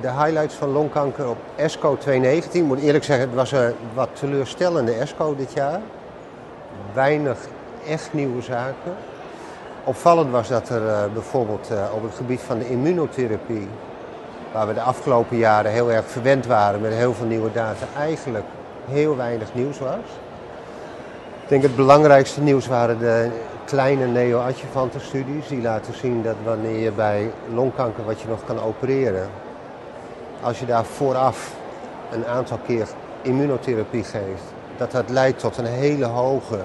de highlights van longkanker op ESCO 2019. Ik moet eerlijk zeggen, het was een wat teleurstellende ESCO dit jaar. Weinig echt nieuwe zaken. Opvallend was dat er uh, bijvoorbeeld uh, op het gebied van de immunotherapie, waar we de afgelopen jaren heel erg verwend waren met heel veel nieuwe data, eigenlijk heel weinig nieuws was. Ik denk het belangrijkste nieuws waren de kleine neoadjuvante studies. Die laten zien dat wanneer je bij longkanker wat je nog kan opereren, als je daar vooraf een aantal keer immunotherapie geeft, dat dat leidt tot een hele hoge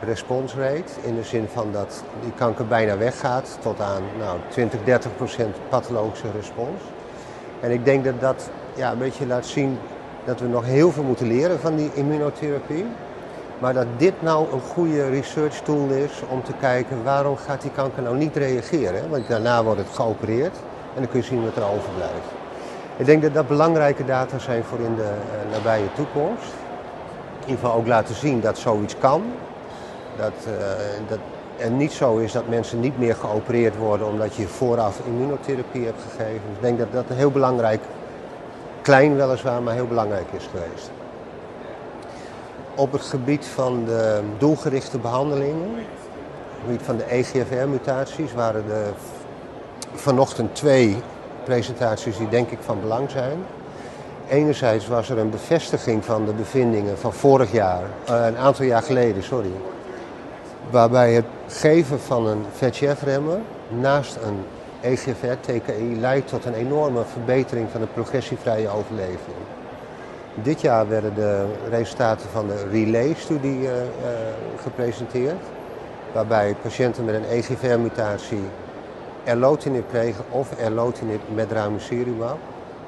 responsrate. In de zin van dat die kanker bijna weggaat tot aan nou, 20, 30 procent pathologische respons. En ik denk dat dat ja, een beetje laat zien dat we nog heel veel moeten leren van die immunotherapie. Maar dat dit nou een goede research tool is om te kijken waarom gaat die kanker nou niet reageren. Want daarna wordt het geopereerd en dan kun je zien wat er overblijft. Ik denk dat dat belangrijke data zijn voor in de uh, nabije toekomst. In ieder geval ook laten zien dat zoiets kan. Dat, uh, dat het niet zo is dat mensen niet meer geopereerd worden omdat je vooraf immunotherapie hebt gegeven. Ik denk dat dat een heel belangrijk, klein weliswaar, maar heel belangrijk is geweest. Op het gebied van de doelgerichte behandelingen, op het gebied van de EGFR-mutaties, waren er vanochtend twee presentaties die denk ik van belang zijn. Enerzijds was er een bevestiging van de bevindingen van vorig jaar, uh, een aantal jaar geleden, sorry. Waarbij het geven van een VEGF-remmer naast een EGFR-TKI leidt tot een enorme verbetering van de progressievrije overleving. Dit jaar werden de resultaten van de Relay-studie uh, uh, gepresenteerd, waarbij patiënten met een EGFR-mutatie erlotinib kregen of erlotinib met ramucirumab.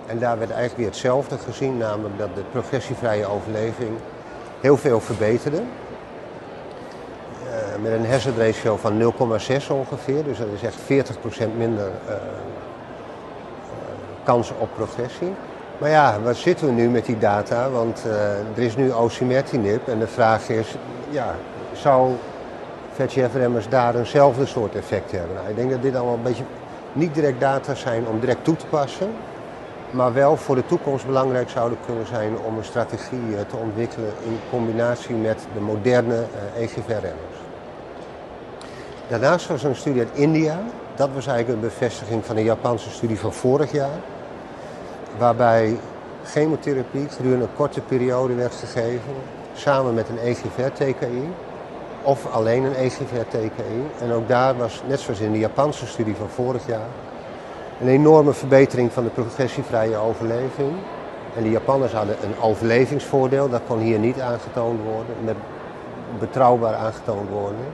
En daar werd eigenlijk weer hetzelfde gezien, namelijk dat de progressievrije overleving heel veel verbeterde. Uh, met een hazard ratio van 0,6 ongeveer, dus dat is echt 40% minder uh, uh, kans op progressie. Maar ja, waar zitten we nu met die data? Want er is nu osimertinib en de vraag is, ja, zou VEGF-remmers daar eenzelfde soort effect hebben. Nou, ik denk dat dit allemaal een beetje niet direct data zijn om direct toe te passen, maar wel voor de toekomst belangrijk zouden kunnen zijn om een strategie eh, te ontwikkelen in combinatie met de moderne uh, EGFR-remmers. Daarnaast was er een studie uit India. Dat was eigenlijk een bevestiging van een Japanse studie van vorig jaar, waarbij chemotherapie gedurende een korte periode werd gegeven, samen met een EGFR-TKI of alleen een EGFR-TKI. En ook daar was, net zoals in de Japanse studie van vorig jaar, een enorme verbetering van de progressievrije overleving. En de Japanners hadden een overlevingsvoordeel, dat kon hier niet aangetoond worden, met betrouwbaar aangetoond worden.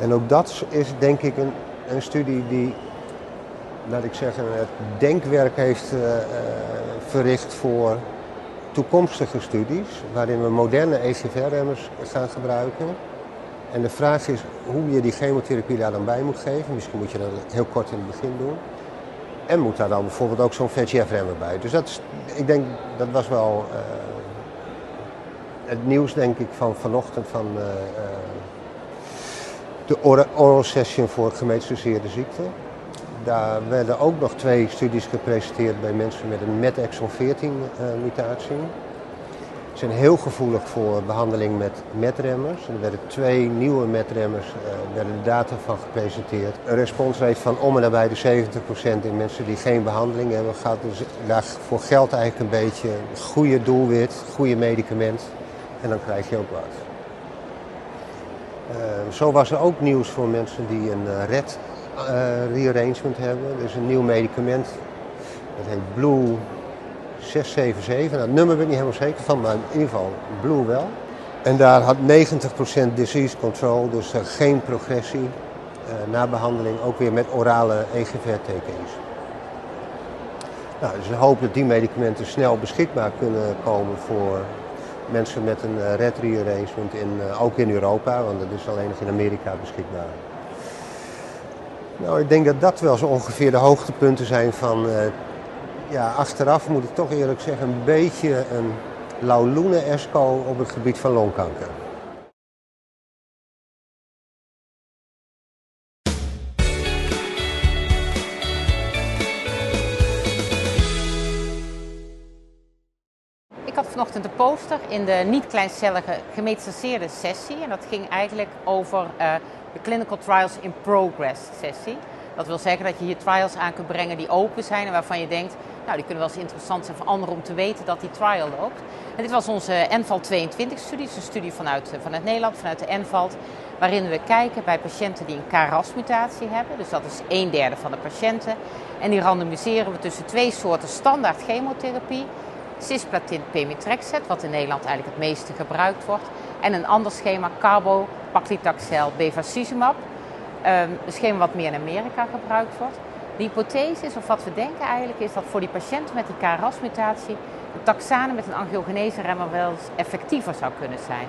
En ook dat is denk ik een, een studie die, laat ik zeggen, het denkwerk heeft uh, uh, verricht voor toekomstige studies, waarin we moderne EGFR-remmers gaan gebruiken. En de vraag is hoe je die chemotherapie daar dan bij moet geven. Misschien moet je dat heel kort in het begin doen. En moet daar dan bijvoorbeeld ook zo'n VEGF-remmer bij. Dus dat is, ik denk, dat was wel uh, het nieuws denk ik van vanochtend van uh, uh, de oral session voor gemetastaseerde ziekte. Daar werden ook nog twee studies gepresenteerd bij mensen met een MET exon 14 mutatie zijn heel gevoelig voor behandeling met metremmers. Er werden twee nieuwe metremmers, uh, werden data van gepresenteerd. Een responsrate van om en nabij de 70% in mensen die geen behandeling hebben gehad. Dus daarvoor geldt eigenlijk een beetje goede doelwit, goede medicament. En dan krijg je ook wat. Uh, zo was er ook nieuws voor mensen die een uh, RED rearrangement hebben. Dus een nieuw medicament. Dat heet Blue 677. Nou, het nummer ben ik niet helemaal zeker van, maar in ieder geval Blue wel. En daar had 90% disease control, dus uh, geen progressie uh, na behandeling, ook weer met orale EGFR-TKI's. Nou, dus we hopen dat die medicamenten snel beschikbaar kunnen komen voor mensen met een uh, red rearrangement, in, ook in Europa, want dat is alleen nog in Amerika beschikbaar. Nou, ik denk dat dat wel zo ongeveer de hoogtepunten zijn van ja, achteraf moet ik toch eerlijk zeggen, een beetje een lauloene esco op het gebied van longkanker. Ik had vanochtend de poster in de niet-kleincellige gemetastaseerde sessie. En dat ging eigenlijk over eh, de Clinical Trials in Progress sessie. Dat wil zeggen dat je hier trials aan kunt brengen die open zijn en waarvan je denkt, nou die kunnen wel eens interessant zijn voor anderen om te weten dat die trial loopt. En dit was onze ENVAL 22 studie, dus een studie vanuit, eh, vanuit Nederland, vanuit de ENVAL, waarin we kijken bij patiënten die een KRAS-mutatie hebben. Dus dat is een derde van de patiënten. En die randomiseren we tussen twee soorten standaard chemotherapie. Cisplatin pemetrexed, wat in Nederland eigenlijk het meeste gebruikt wordt. En een ander schema, carbopaclitaxel bevacizumab. Um, een schema wat meer in Amerika gebruikt wordt. De hypothese is, of wat we denken eigenlijk, is dat voor die patiënten met die KRAS-mutatie een taxane met een angiogenese remmer wel eens effectiever zou kunnen zijn.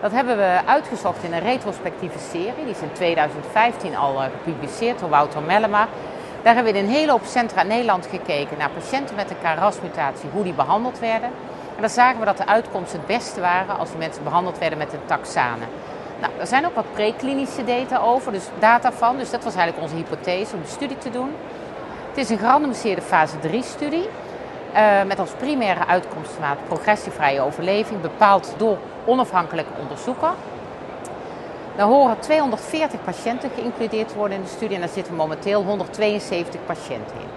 Dat hebben we uitgezocht in een retrospectieve serie. Die is in 2015 al uh, gepubliceerd door Wouter Mellema. Daar hebben we in een hele hoop centra Nederland gekeken naar patiënten met een KRAS-mutatie, hoe die behandeld werden. En dan zagen we dat de uitkomsten het beste waren als die mensen behandeld werden met een taxane. Nou, er zijn ook wat preklinische data over, dus data van. Dus dat was eigenlijk onze hypothese om de studie te doen. Het is een gerandomiseerde fase 3-studie. Uh, met als primaire uitkomstmaat progressievrije overleving, bepaald door onafhankelijke onderzoeker. Daar horen 240 patiënten geïncludeerd worden in de studie en daar zitten momenteel 172 patiënten in.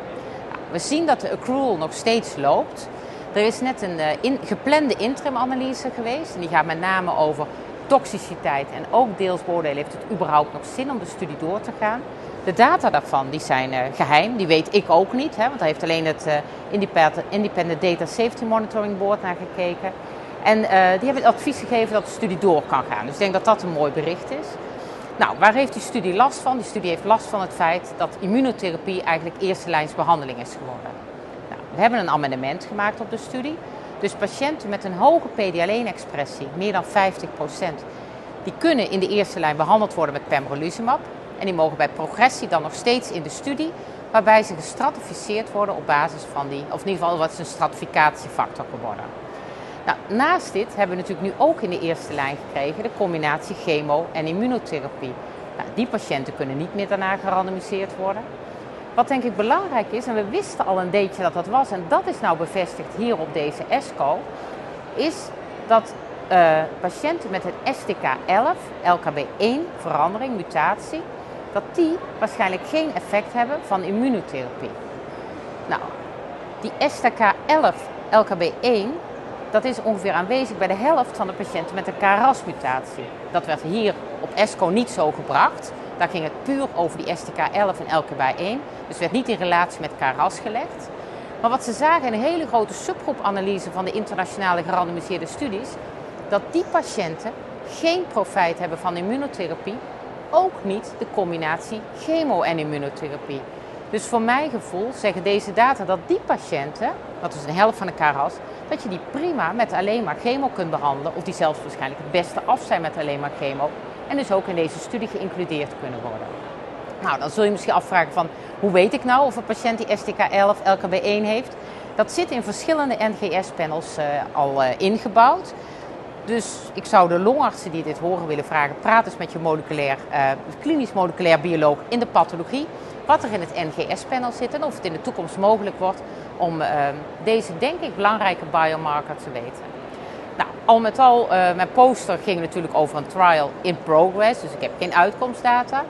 Nou, we zien dat de accrual nog steeds loopt. Er is net een in, geplande interimanalyse geweest en die gaat met name over toxiciteit en ook deels beoordelen heeft het überhaupt nog zin om de studie door te gaan. De data daarvan die zijn uh, geheim, die weet ik ook niet, hè, want daar heeft alleen het uh, Independent, Data Safety Monitoring Board naar gekeken. En uh, die hebben het advies gegeven dat de studie door kan gaan. Dus ik denk dat dat een mooi bericht is. Nou, waar heeft die studie last van? Die studie heeft last van het feit dat immunotherapie eigenlijk eerste behandeling is geworden. Nou, we hebben een amendement gemaakt op de studie. Dus patiënten met een hoge PD-L1-expressie, meer dan 50%, die kunnen in de eerste lijn behandeld worden met pembrolizumab. En die mogen bij progressie dan nog steeds in de studie, waarbij ze gestratificeerd worden op basis van die, of in ieder geval wat is een stratificatiefactor geworden. Nou, naast dit hebben we natuurlijk nu ook in de eerste lijn gekregen de combinatie chemo- en immunotherapie. Nou, die patiënten kunnen niet meer daarna gerandomiseerd worden. Wat denk ik belangrijk is, en we wisten al een beetje dat dat was, en dat is nou bevestigd hier op deze ESCO, is dat uh, patiënten met het STK11, LKB1 verandering, mutatie, dat die waarschijnlijk geen effect hebben van immunotherapie. Nou, die STK11, LKB1, dat is ongeveer aanwezig bij de helft van de patiënten met een KRAS-mutatie. Dat werd hier op ESCO niet zo gebracht. Daar ging het puur over die STK11 en LKB1. Dus werd niet in relatie met KRAS gelegd. Maar wat ze zagen in een hele grote subgroepanalyse van de internationale gerandomiseerde studies, dat die patiënten geen profijt hebben van immunotherapie, ook niet de combinatie chemo- en immunotherapie. Dus voor mijn gevoel zeggen deze data dat die patiënten, dat is een helft van de KRAS, dat je die prima met alleen maar chemo kunt behandelen, of die zelfs waarschijnlijk het beste af zijn met alleen maar chemo, en dus ook in deze studie geïncludeerd kunnen worden. Nou, dan zul je misschien afvragen van hoe weet ik nou of een patiënt die STK11, LKB1 heeft? Dat zit in verschillende NGS-panels uh, al uh, ingebouwd. Dus ik zou de longartsen die dit horen willen vragen, praat eens met je moleculair, uh, klinisch moleculair bioloog in de pathologie. Wat er in het NGS-panel zit en of het in de toekomst mogelijk wordt om deze, denk ik, belangrijke biomarker te weten. Nou, al met al, uh, mijn poster ging natuurlijk over een trial in progress, dus ik heb geen uitkomstdata.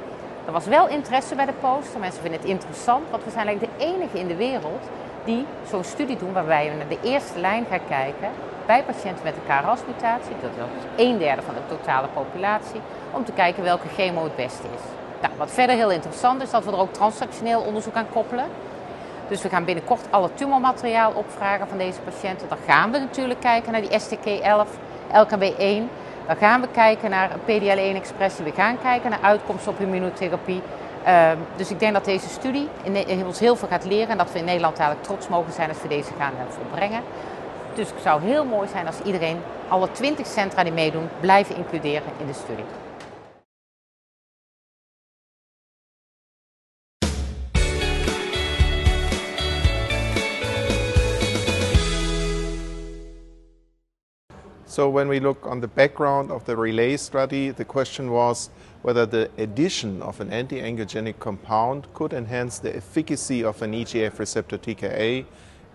Er was wel interesse bij de poster, mensen vinden het interessant, want we zijn eigenlijk de enige in de wereld die zo'n studie doen waarbij we naar de eerste lijn gaan kijken bij patiënten met een KRAS-mutatie, dat is een derde van de totale populatie, om te kijken welke chemo het beste is. Nou, wat verder heel interessant is, dat we er ook transactioneel onderzoek aan koppelen. Dus we gaan binnenkort alle tumormateriaal opvragen van deze patiënten. Dan gaan we natuurlijk kijken naar die STK11, LKB1. Dan gaan we kijken naar PDL1-expressie. We gaan kijken naar uitkomsten op immunotherapie. Uh, dus ik denk dat deze studie in, ons heel veel gaat leren en dat we in Nederland eigenlijk trots mogen zijn als we deze gaan uh, volbrengen. Dus het zou heel mooi zijn als iedereen, alle 20 centra die meedoen, blijven includeren in de studie. So when we look on the background of the relay study, the question was whether the addition of an anti-angiogenic compound could enhance the efficacy of an EGF receptor TKA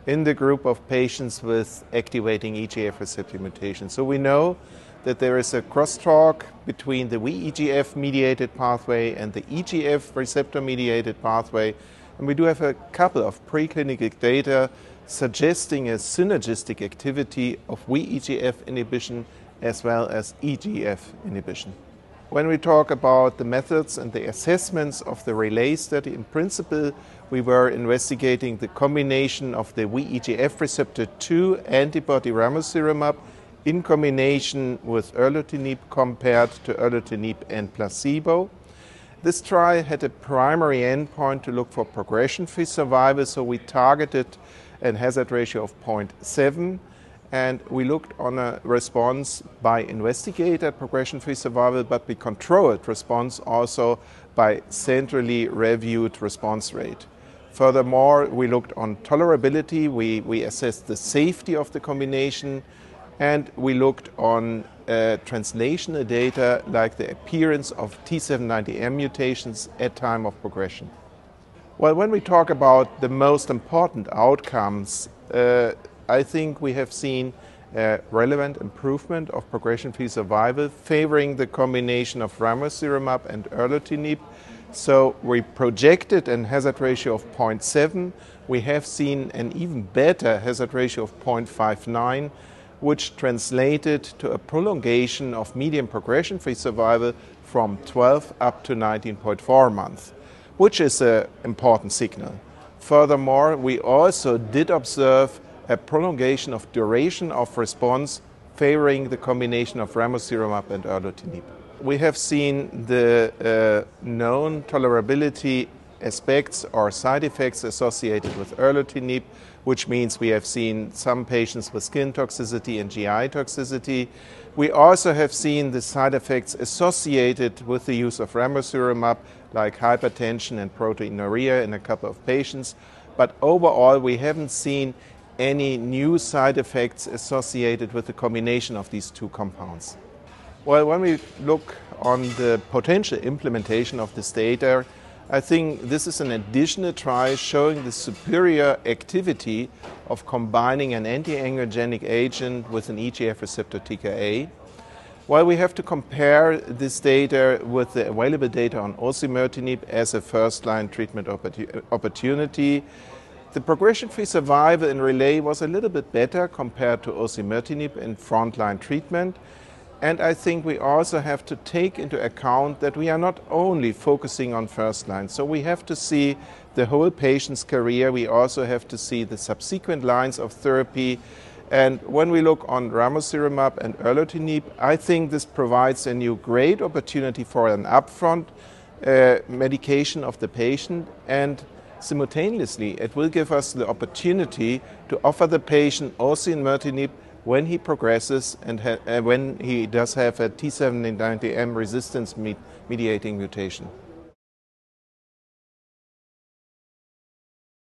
in the group of patients with activating EGF receptor mutation. So we know that there is a crosstalk between the VEGF mediated pathway and the EGF receptor mediated pathway. And we do have a couple of preclinical data suggesting a synergistic activity of VEGF inhibition as well as EGF inhibition. When we talk about the methods and the assessments of the relay study, in principle, we were investigating the combination of the VEGF receptor 2 antibody ramucirumab in combination with erlotinib compared to erlotinib and placebo. This trial had a primary endpoint to look for progression-free survival, so we targeted a hazard ratio of 0.7 and we looked on a response by investigator progression-free survival, but we controlled response also by centrally reviewed response rate. Furthermore, we looked on tolerability, we, we assessed the safety of the combination, and we looked on uh, translational data like the appearance of T790M mutations at time of progression. Well, when we talk about the most important outcomes, uh, I think we have seen a relevant improvement of progression-free survival favoring the combination of ramucirumab and erlotinib. So we projected a hazard ratio of 0.7. We have seen an even better hazard ratio of 0.59 which translated to a prolongation of median progression-free survival from 12 up to 19.4 months, which is an important signal. Furthermore, we also did observe a prolongation of duration of response favoring the combination of ramucirumab and erlotinib. We have seen the uh, known tolerability aspects or side effects associated with erlotinib, which means we have seen some patients with skin toxicity and GI toxicity. We also have seen the side effects associated with the use of ramucirumab, like hypertension and proteinuria in a couple of patients. But overall, we haven't seen any new side effects associated with the combination of these two compounds. Well, when we look on the potential implementation of this data, I think this is an additional trial showing the superior activity of combining an anti-angiogenic agent with an EGF receptor TKA. While we have to compare this data with the available data on osimertinib as a first-line treatment opportunity, the progression-free survival in Relay was a little bit better compared to osimertinib in frontline treatment. And I think we also have to take into account that we are not only focusing on first line. So we have to see the whole patient's career. We also have to see the subsequent lines of therapy. And when we look on ramucirumab and erlotinib, I think this provides a new great opportunity for an upfront uh, medication of the patient and simultaneously it will give us the opportunity to offer the patient osimertinib when he progresses and uh, when he does have a T790M resistance mediating mutation.